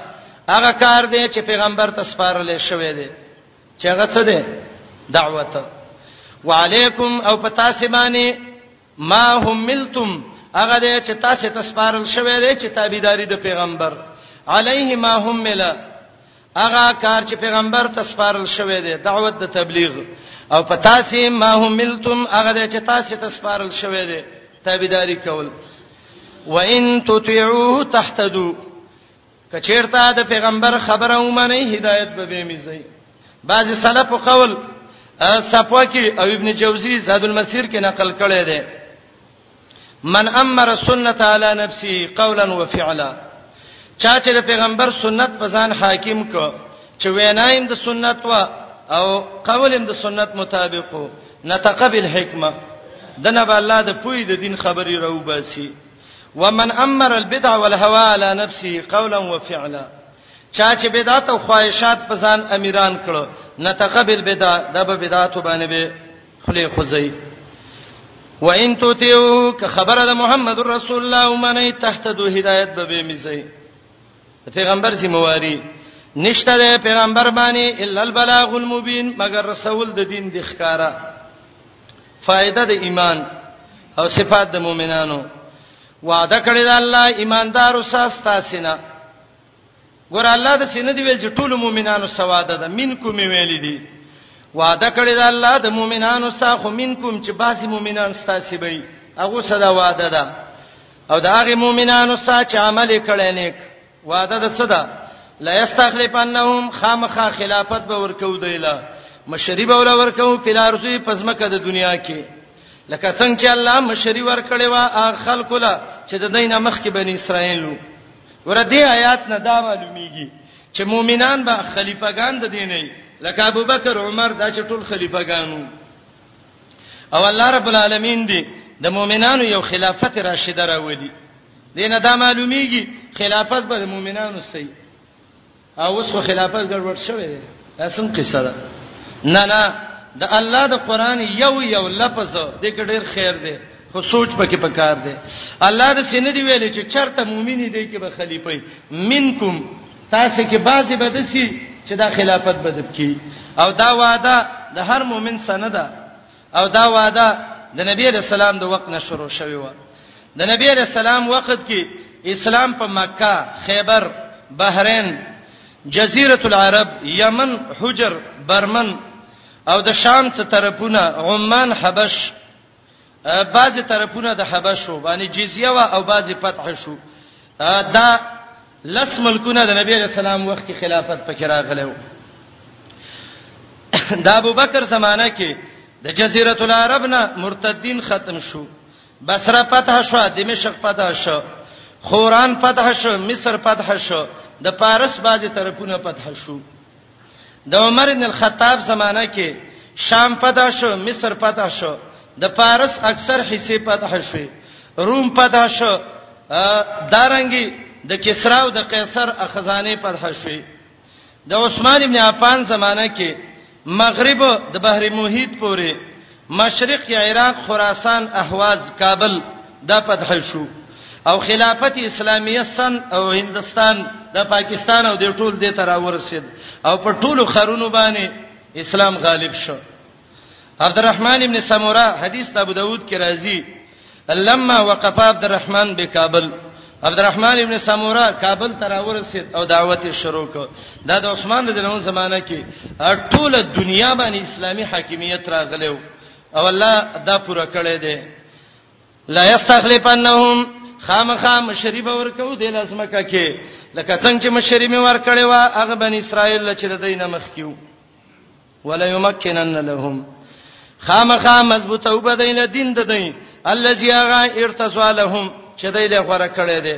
هغه کار دی چې پیغمبر تسپارل شوی دی چې هغه څه ده دعوت وعلیکم او پتا سی باندې ما هم ملتم هغه دې چې تاسو ته سپارل شوې دې چې تابعداري د پیغمبر علیه ما هم ملا هغه کار چې پیغمبر ته سپارل شوې دې دعوت د تبلیغ او پتا سی ما هم ملتم هغه دې چې تاسو ته سپارل شوې دې تابعداري کول وان تطيعوه تهتدوا کچیرته د پیغمبر خبره ومني هدایت به به میزي بعضی سلف قول صفوکی او ابن جوزی زاد المسیر کې نقل کړی دی من امر سنت علی نفسه قولا وفعلا چا چې د پیغمبر سنت په ځان حاکم کو چې وینایم د سنت وا او قولم د سنت مطابق نتقبل حکمه دنه به الله د پوی د دین خبري راو باسي ومن امر البدع والهوى على نفسه قولا وفعلا چا چې بدعت او خواهشات په ځان امیران کړو نتقبل بدع د بدعت باندې به خلی خزی وان توتیو که خبره د محمد رسول الله ومنه تحت دو هدایت به به میځي پیغمبر سیمواري نشته د پیغمبر باندې الا البلاغ المبین مگر رسول د دین د ښکارا فائدہ د ایمان او صفات د مؤمنانو وعده کړی دا الله ایماندار وساس تاسو نه ګور الله د سینې دی ویل چې ټول مؤمنانو سواده ده منکم ویل دي وعده کړی دا الله د مؤمنانو سره خو منکم چې بعضی مؤمنان ستاسو به هغه صدا وعده ده او دا هغه مؤمنانو سره چې عمل کړي نیک وعده د څه ده لا یستخلفنهم خامخا خلافت به ورکو دیلا مشری به ورکو پلارزوی پزمکه د دنیا کې لکه څنګه چې الله مشری ورکړی و اغه خلکو لا چې د دینه مخ کې بنی اسرائیلو ور دې آیات نه دا معلومیږي چې مؤمنان به خلیفګان د دینه لکه ابوبکر عمر دا چې ټول خلیفګانو او الله رب العالمین دی د مؤمنانو یو خلافت راشده راوړي دینه دا معلومیږي خلافت به د مؤمنانو سي او اوس خو خلافت ګډوډ شوی دی اسم قصه ده نه نه د الله د قران یو یو لفظ د ډېر خیر دی خو سوچ پکې پکار دی الله د سینې دی ویلې چې چرته مؤمنی دی کې به خلیفہ منکم تاسو کې بعضی بدسي چې دا خلافت بدب کی او دا وعده د هر مؤمن سره ده او دا وعده د نبی رسول الله د وخت نه شروع شوی و د نبی رسول الله وخت کې اسلام په مکه خیبر بحرین جزیره العرب یمن حجر برمن او د شام څخه طرفونه عمان حبش بعضی طرفونه د حبشو باندې جزیه وا او بعضی فتح شو دا لس ملکونه د نبی رسول الله وخت کې خلافت پکې راغلی و د ابوبکر زمانہ کې د جزیره العرب نه مرتدین ختم شو بصره فتح شو دمشق فتح شو خوران فتح شو مصر فتح شو د پارس باندې طرفونه فتح شو د عمر ابن الخطاب زمانہ کې شام فتح شو مصر فتح شو د فارس اکثر حصے فتح شوه روم فتح شو دارنګي د کسرا او د قیصر خزانه فتح شوه د عثمان ابن عفان زمانہ کې مغرب د بحر محیط پورې مشرق کې عراق، خراسان، اهواز، کابل دا فتح شو او خلافت اسلامیه سن او هندستان د پاکستان او د ټول د تر ورسید او په ټولو خرونو باندې اسلام غالب شو عبدالرحمن ابن سموره حدیث ابو داود کې راځي لما وقف عبد الرحمن بکابل عبد الرحمن ابن سموره کابل ته راورسید او دعوت یې شروع کړ دا د عثمان د جنون زمانہ کې ټوله دنیا باندې اسلامی حاکمیت راغلی او الله دا پوره کړی دی لا یستخلفنهم خامخا مشری به ورکو د لازمکه کې لکه څنګه چې مشری می ورکړی و هغه بن اسرائیل چې د دینه مخ کیو وليمكنن لهم خامخا مضبوطه وبدین دین د دین الذي غا ارتسوا لهم چې دای له غره کړي دي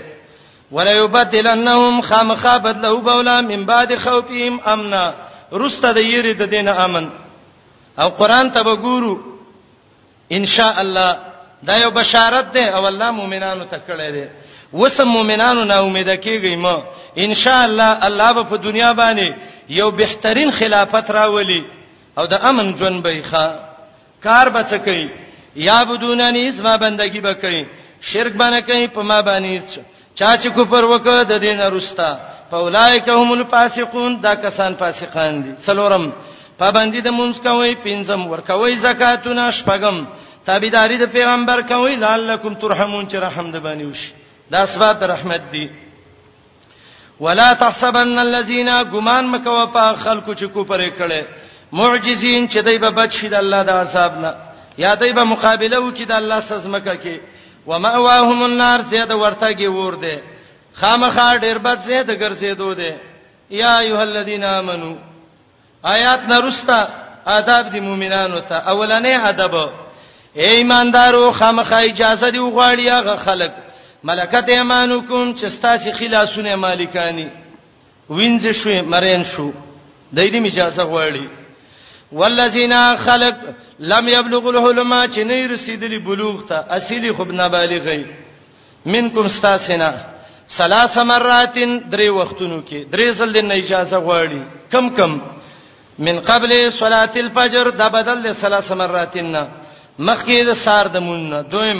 ولا يبدلنهم خامخا بدلو بولا من بعد خوفهم امنا رسته د یری د دین امن او قران ته وګورو ان شاء الله دا یو بشارت ده او الله مؤمنانو ته کړی دی وسم مؤمنانو نا امید کیږئ ما ان شاء الله الله به په دنیا باندې یو بهترین خلافت راولي او د امن ژوند به ښه کار به څه کوي یا بدونانی اسما بندگی به کوي شرک باندې کوي په ما باندې چا چې کفر وکړ د دین رستا فاولائک هم الفاسقون دا کسان فاسقان دي څلورم پابندی د مونږ کوي پنځم ور کوي زکاتونه شپږم تابعداري د پیغمبر کوي لعلکم ترحمون چې رحم د باندې وشي دا اسباب رحمت دي ولا تحسبن الذين غمان مکوا په خلکو چې کو پرې کړي معجزین چې دای په بچی د الله د عذاب نه یا دای په مقابله وکي د الله سزمکه کې ومأواهم النار زید ورتګي ور ده خامخا ډیر بد زید ګرځیدو ده یا ایه الذین آمنو آیات نرستا آداب دی مؤمنانو ته اولنې ادب اے ایماندارو خامخا اجازه دی وغواړی هغه خلک ملکت ایمانکم چې ستاسو خلاصونه مالکانی وینځ شوې مرین شو دای دې مجازه غواړي والذین خلق لم یبلغوا الحلم چې نه رسیدلی بلوغ ته اصلي خو نه بالغی منکم استاسنا ثلاث مرات درې وختونو کې درې ځل د اجازه غواړي کم کم من قبل صلاه الفجر دا بدل له ثلاث مرات نه مخکې د سار د مون دویم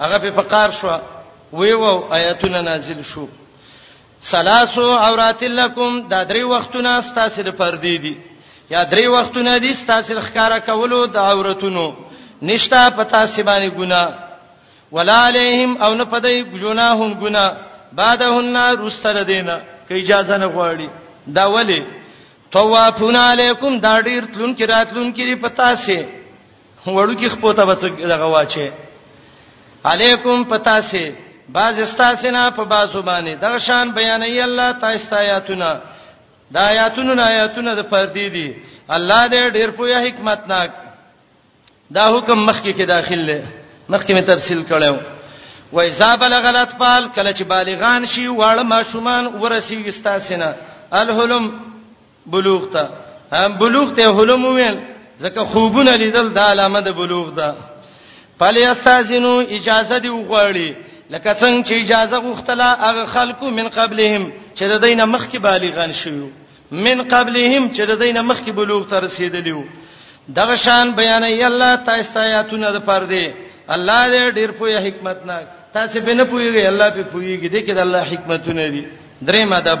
هغه په فقار شو وی و آیاتونه نازل شو سلاسو عورات لکم دا درې وختونه ستاسو د پردې دي یا درې وختونه دي ستاسو د ښکارا کولو د عورتونو نشتا پتا سی باندې ګنا ولا علیہم او نه پدای جناهم ګنا بعدهن رستر دینا کی اجازه نه غواړي دا ولی طوافون علیکم دا ډیر تلون کې راتلون کې پتا سی وړو کې خپوته به دغه واچي علیکم پتا سي باز استاسنا په بازو باندې دغه شان بیانې الله تاسو ته آیاتونه دا آیاتونه آیاتونه د پردي دي الله دې ډېر پوهه حکمت ناک دا حکم مخکې کې داخل دی مخکې مې تفصیل کړو و اذا بلغ الاطفال کله چې بالغان شي واړه ماشومان ورسیږي ستاسو نه الحلم بلوغ ته هم بلوغ ته حلم ویل ځکه خوبونه لیدل دا علامه د بلوغ ده پلی استاذینو اجازه دی وغواړي لکه څنګه چې اجازه غوښتله هغه خلکو من قبلهم چې د دینه مخکې بالغان شوی من قبلهم چې د دینه مخکې بلوغ ته رسیدلی وو دغه شان بیانې الله تاسو ته آیاتونه د پر دی الله دې ډیر په حکمت ناک تاسو به نه پوهیږئ الله به پوهیږي دې کې د الله حکمتونه دي درې مدب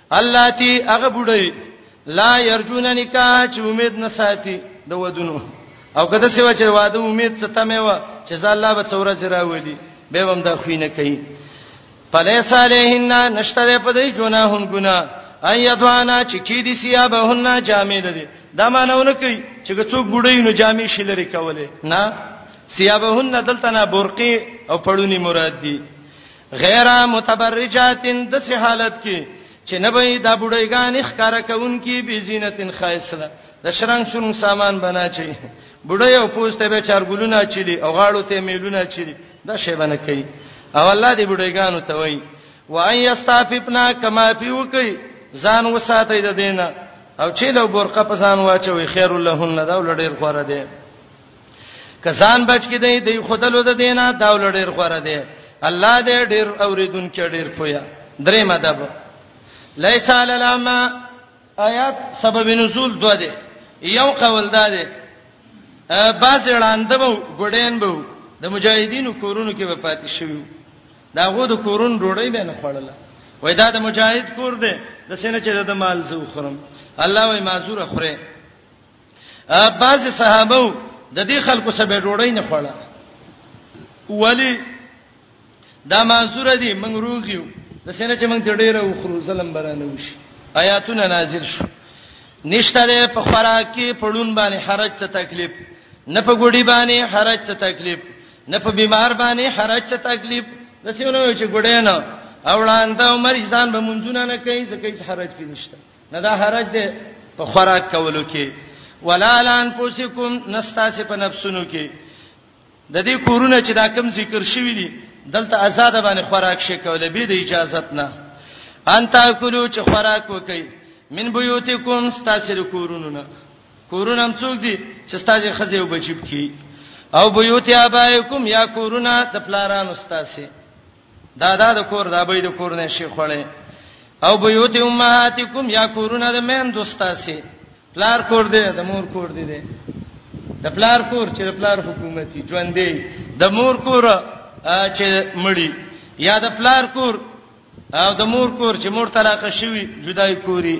الله تی هغه بډای لا يرجون نکاح چې امید نه ساتي د ودونو او کده سیوا چې واده امید ستته مې و چې ځا الله به څوره زرا ودی به هم دا خوینه کوي پلیس علیهن نشتره په دې جناهم ګنا ایدوانا چې کې دي سیابهن جامې ده دي دا مانونه کوي چې څوک ګډې نو جامې شلري کوله نه سیابهن دلته نه برقي او پړونی مراد دي غیر متبرجاتن د سه حالت کې چې نه به دا بډایګان ښکارا کون کې به زینتن خاصله د شرنګ شرنګ سامان بنا چي بډای او پوسټه به چارګلونه چي او غاړو ته میلونه چي دا شی بنه کوي او الله دې بډایګانو ته وایي و ان یستعففنا کما فی وکي ځان وساتي د دینه او چې له برقه پسان واچوي خیر لهن دا ولډیر خوره ده کسان بچ کې دی دی خدلو د دینه دا ولډیر غره دی الله دې ډیر اوریدون کې ډیر پویا درې مدب لیس علی العما آیات سبب نزول دوه دی یو قول دا دی باز وړاندې وو ګډین وو د مجاهدینو کورونو کې به پاتې شوی دا غو د کورون ډوړی به نه خړله وای دا د مجاهد کور دی د سینې چې د مال زو خورم الله وای معذور خره بعض صحابه د دې خلکو سبه ډوړی نه خوړه ولی دا منصور دي موږ روغیو د سینې چې موږ ته ډیره وخرو ظلم برانه وشي آیاتونه نازل شو نشته په خوراک کې پړون باندې حرج څه تکلیف نه په ګوډي باندې حرج څه تکلیف نه په بیمار باندې حرج څه تکلیف د سینې چې ګوډې نه او وړاندې عمر ځان به منځونه نه کوي ځکه هیڅ حرج کې نشته نه دا حرج دی په خوراک کولو کې ولا لانفسکم نستاس په نفسونو کې د دې کورونه چې دا کم ذکر شوی دي دلته آزاد باندې خوراک شي کوله به د اجازه نه انت اکلو چې خوراک وکي من بيوتکم ستاسو کورونو نه کورونه هم څوک دي چې ستاسو خزه او بچی پکې او بيوت ابایکم یا کورونه د پلارانو ستاسو دا دا د کور دا به د کور نه شي خړې او بيوت امهاتکم یا کورونه د مین دوستاسي پلار کور دی د مور کور دی دی د پلار کور چې د پلار حکومتي ژوند دی د مور کور چې مړی یا د پلار کور او د مور کور چې مور طلاق شوی جدای کوری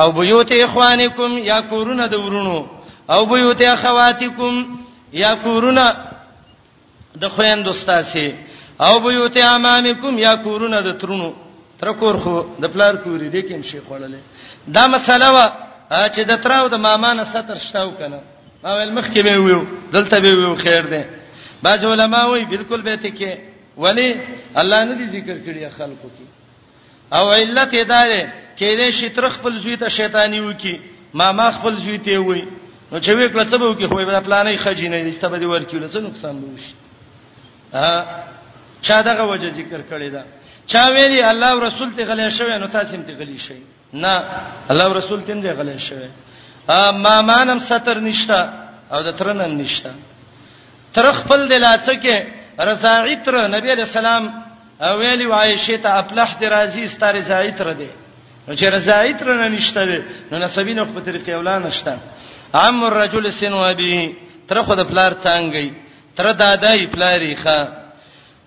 او بيوت اخوانکم یا کورونه د ورونو او بيوت اخواتکم یا کورونه د خويند استاسي او بيوت امامکم یا کورونه د ترونو تر کور خو د پلار کوري د کوم شي خړلې دا مسله وا چې د تراو د ماما نه ستر شتاو کنه ما ول مخ کې به ویو دلته به ویو خیر ده باج علماء وی بالکل به ته کې ولی الله نه دي ذکر کړی خلکو کې او علت یې دا دی کې دې شي تر خپل زوی ته شیطانی وکي ما ما خپل زوی ته وای نو چې وکړه څه به وکي خو به پلانې خجینه دي ستبه دي ورکیول څه نقصان به وشي ا چا دغه وجه ذکر کړی دا چا ویلی الله او رسول ته غلې شوی نو تاسو هم ته غلې شئ نه الله رسول تین دی غلې شوی ما مانم ستر نشتا او د ترنن نشتا تر خپل د لاڅکه رضاعی تر نبی علیہ السلام ویلی عائشه ته افلح دی راضی ستاره رضاعی تر دی نو چې رضاعی تر نه نشته دی نو نسبین خو په طریقې اولان نشته عم الرجل سن و ابي تر خو د پلار څنګه تر دادای پلاری ښا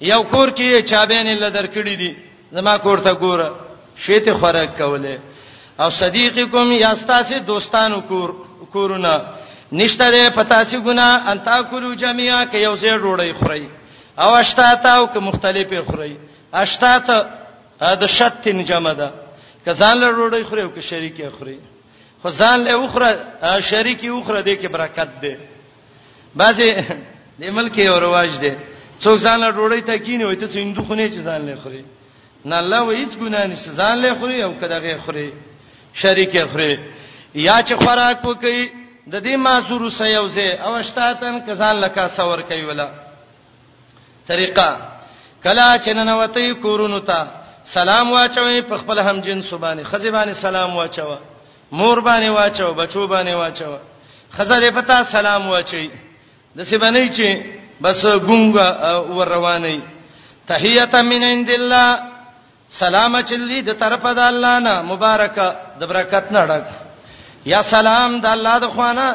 یو کور کې چابین له درکړې دي زما کور ته ګوره شیت خوراک کوله او صدیقکم یا ستاسو دوستانو کور کورونه نشته ده پتا سي ګنا ان تاکلوا جميعا کې یو ځای ډوړی خوري او اشتاته او که مختلفه خوري اشتاته د شتن جمع ده که ځان له ډوړی خوري او که شریکه خوري خو ځان له اوخره شریکي اوخره دې کې برکت ده بعضې د ملک یو رواج دی څوک ځان له ډوړی ته کینی وای ته څو هندو خونه چې ځان له خوري نه الله و هیڅ ګناه نشته ځان له خوري او کله غي خوري شریک خوري یا چې خوراک وکي د دې معذور سيوزه او شتاتن کزان لکا سور کوي ولا طریقه کلا چې ننوتې کورونو ته سلام واچوي په خپل هم جنس باندې خزي باندې سلام واچوي مور باندې واچوي بچو باندې واچوي خزه په تا سلام واچوي د څه باندې چې بس ګونګ ور رواني تحیته من عند الله سلام چلی د طرف د الله نه مبارک د برکت نه ډک یا سلام د الله د خوانه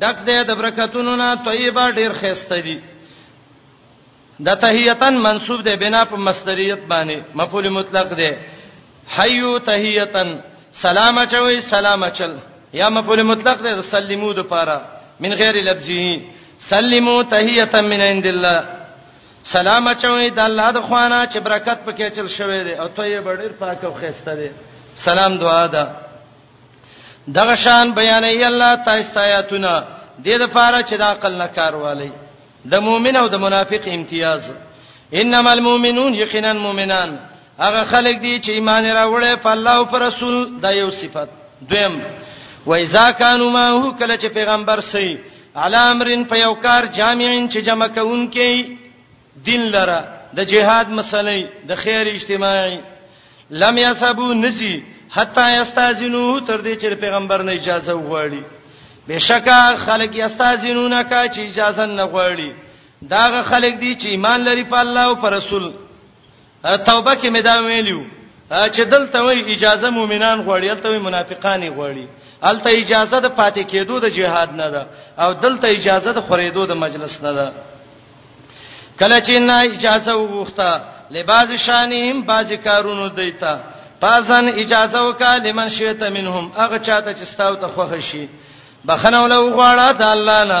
ډک دی د برکتونو نه طیبه ډیر خسته دی د تحیتن منسوب دی بنا په مصدریت باندې مفعول مطلق دی حیو تحیتن سلام چوي سلام چل یا مفعول مطلق دی سلمو د پاره من غیر لفظی سلمو تحیتن من عند الله سلام اچوي د الله د خوانه چې برکت پکې چل شوی دی او ته یې ډېر پاک او خسته دی سلام دعا ده دغه شان بیانې الله تاسو ته آیاتونه د دې لپاره چې د عقل نه کار والی د مؤمن او د منافق امتیاز انما المؤمنون یقینا مؤمنان هغه خلک دي چې ایمان راوړې په الله او پر رسول دا یو صفت دویم و اذا كانوا ما هو کله چې پیغمبر سي علی امرن په یو کار جامعین چې جمع کون کې دین لره د جهاد مسلې د خیر اجتماعي لم یسبو نسی حتا یستاذنو تر دې چې پیغمبر نه اجازه وغواړي بشکا خلق یستاذنونه کا چې اجازه نه غواړي داغه خلق دي چې ایمان لري په الله او پر رسول توبه کې مې دا ویلیو چې دلته وی اجازه مؤمنان غواړي دلته وی منافقان غواړي دلته اجازه د پاتې کېدو د جهاد نه ده او دلته اجازه د خریدو د مجلس نه ده کله چې نه اجازه وغوښته لباز شانهم باز کارونو دیتا پازن اجازه وکا لمن شیت منهم هغه چاته چې ستاو ته خوښ شي بخنه ولو غواړه د الله نه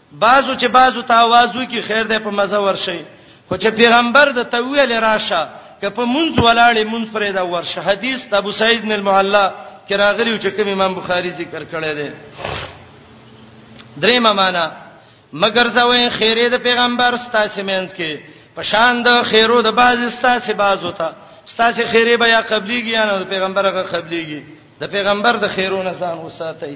بازو چې بازو ته आवाज وکي خیر ده په مزه ورشي خو چې پیغمبر د تویل راشه که په منځ ولاړې منځ پرې دا ورشه حدیث د ابو سعید بن المعلا کې راغلی چې کوم امام بخاری ذکر کړی دی درېمه معنا مگر زوی خیره د پیغمبر ستاسو مینس کې پشان د خیرو د باز ستاسو باز وتا ستاسو خیره بیا قبليږي یا نه د پیغمبر هغه قبليږي د پیغمبر د خیرو نه ځان وساتئ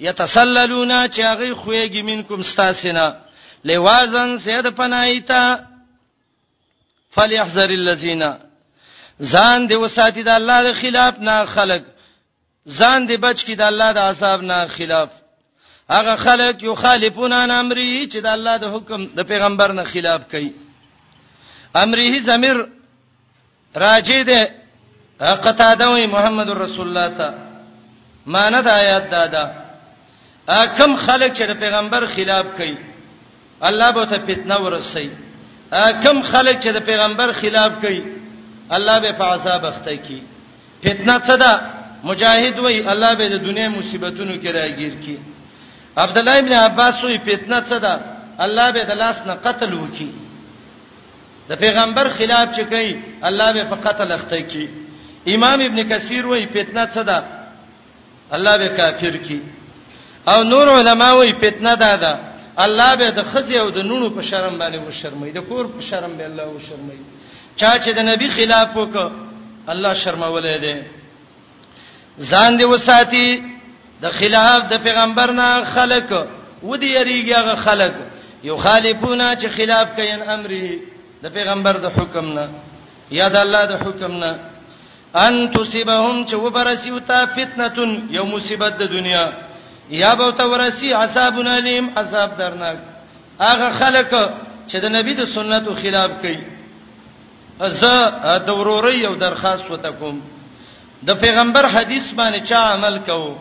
یتسللون چې هغه خوېږي منکم ستاسینا لوازن سید پنایتا فلیحذر الذین ځان دی وساتی د الله د خلاف نه خلق ځان دی بچ کی د الله د عذاب نه خلاف هغه خلق یو خالفون ان امره چې د الله د حکم د پیغمبر نه خلاف کوي امره زمیر راجع ده قتاده وی محمد رسول الله ته معنی د آیات دا ده کم خلک چې پیغمبر خلاف کوي الله به ته فتنه ورسي کم خلک چې د پیغمبر خلاف کوي الله به په عذاب اخته کی فتنه څه ده مجاهد وای الله به د دنیا مصیبتونو کې راګیر کی عبد الله ابن عباس وای فتنه څه ده الله به د لاس نه قتل وکي د پیغمبر خلاف چې کوي الله به په قتل اخته کی امام ابن کثیر وایي فتنه څه ده الله به کافر کی او نور علما وایي فتنه ده ده الله به د خزي او د نونو په شرم باندې وشرمي د کور په شرم به الله وشرمي چا چې د نبی خلاف وکړ الله شرمولې ده ځان دی وساتي د خلاف د پیغمبر نه خلق ودی یریږي هغه خلق یو خالفونه چې خلاف کوي امره د پیغمبر د حکم نه یا د الله د حکم نه ان تصيبهم چې وبرسي او تا فتنه یو مصیبت د دنیا یا به تو ورسی عذاب الیم عذاب درناک هغه خلک چې د نبی د سنتو خلاف کوي زه د وروري یو درخواست وته کوم د پیغمبر حدیث باندې چا عمل کو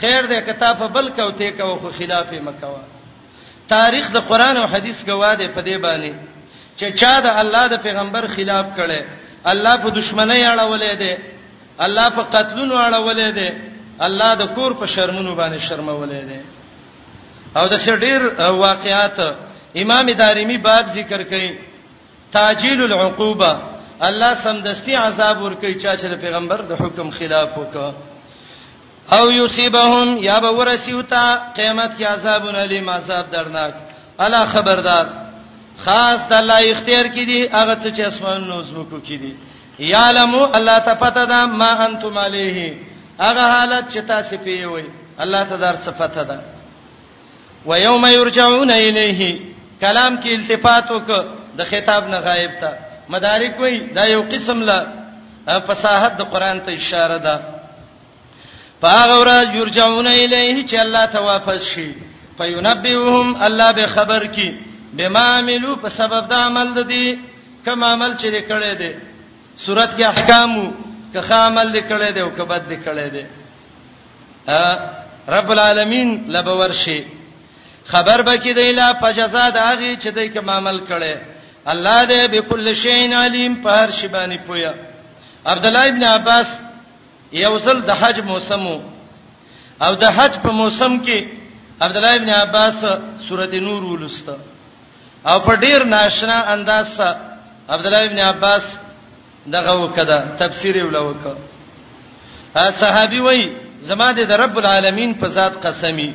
خیر دې کتاب بل کو ته کو خو خلاف مکوا تاریخ د قران او حدیث گواه دی په دې باندې چې چا د الله د پیغمبر خلاف کړي الله په دشمنی اړولې دي الله په قتلونو اړولې دي الله د کور په شرمونو باندې شرمولې دي او د سړي واقعات امام دارمی باب ذکر کړي تعجیل العقوبه الله سمدستي عذاب ورکي چا چې د پیغمبر د حکم خلاف وکړ او یصيبهم یا به ورسیوتا قیامت کې عذاب الیم عذاب درناک الا خبردار خاص د الله اختیار کې دي هغه څه چې اسمان نو زمکو کې دي یعلمو الله ته پته ده ما انتم علیه هغه حالت چې تاسو پیوي الله ته دار څه پته ده و یوم یرجعون الیه کلام کې التفات وک د خطاب نه غایب تا مدارک وای دا یو قسم لا فصاحت د قران ته اشاره ده پاغه ورځ یرجعون الیه چې الله ته واپس شي فینبئهم الله به خبر کی بما عملو په سبب د عمل د دې کوم عمل چې کړی دی صورت کې احکامو که خامل دې کړی دی او که بد دې کړی دی رب العالمین لبور شي خبر به کې دی لا فجزا د هغه چې دای کوم عمل کړي الله دې بكل شيء عليم په هر شی باندې پویا عبد الله ابن عباس یو ځل د حج موسم او د حج په موسم کې عبد الله ابن عباس سورته نور ولسته او په ډیر ناشنا انداز سره عبد الله ابن عباس دغه وکړه تفسیر یې ولوکه صحابي وای زما د رب العالمین په ذات قسمی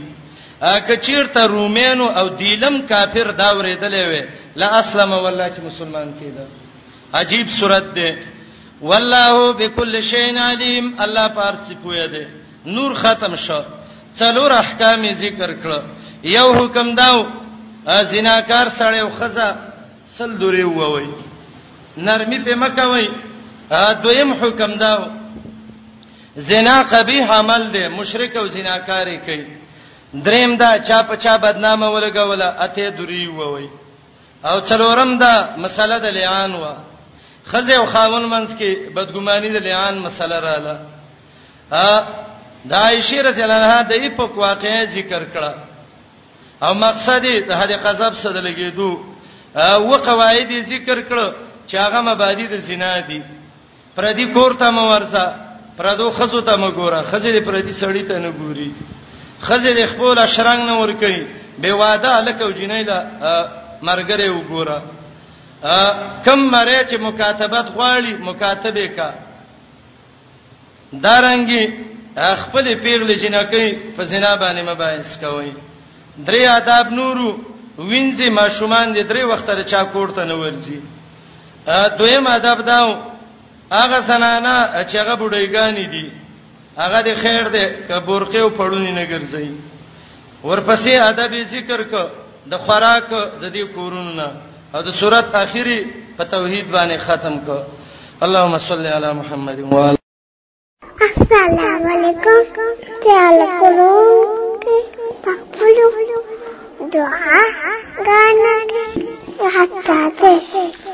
کچیر ته رومینو او دیلم کافر دا ورېدلې وې لا اسلم والله چې مسلمان کېده عجیب صورت ده والله بكل شیء علیم الله پار څه پوهه ده نور ختم شو څلور احکام ذکر کړ یو حکم داو زناکار سړی او خزه سل دورې ووي نرمي په مکوي دویم حکم دا زنا قبیح عمل دی مشرک او زناکاری کوي دریم دا چا په چا بدنامه ولګوله اته دوری ووي او څلورم دا مسله د لعان و خزه او خاون منس کې بدګماني د لعان مسله رااله ا د عائشه رضی الله عنها د ایپک واقعې ذکر کړه او مقصد د هدي قذب سره لګیدو او قواعد ذکر کړو چې هغه مبادی د زنا دي پردي کور ته مو ورځه پردو خزو ته مو ګوره خزې د پردي سړی ته نه ګوري خزې د خپل شرنګ نه ور کوي به واده الکو جنې لا مرګره وګوره کم مری چې مکاتبت غواړي مکاتبه کا دارنګي خپل پیغلې جنکې په زنا باندې مباحث کوي درې آداب نورو وینځي ماشومان دې درې وخت را چا کوړته نه ورځي دویم آداب داو هغه زنانه چې هغه بډایګانی دي هغه د خیر ده کبورقه او پړونی نه ګرځي ورپسې ادب ذکر ک د خوراک د دې کورونو نه او د صورت اخیری په توحید باندې ختم ک اللهم صل علی محمد و علی السلام علیکم تعال کولو پخپلو دعا غانا حتا ته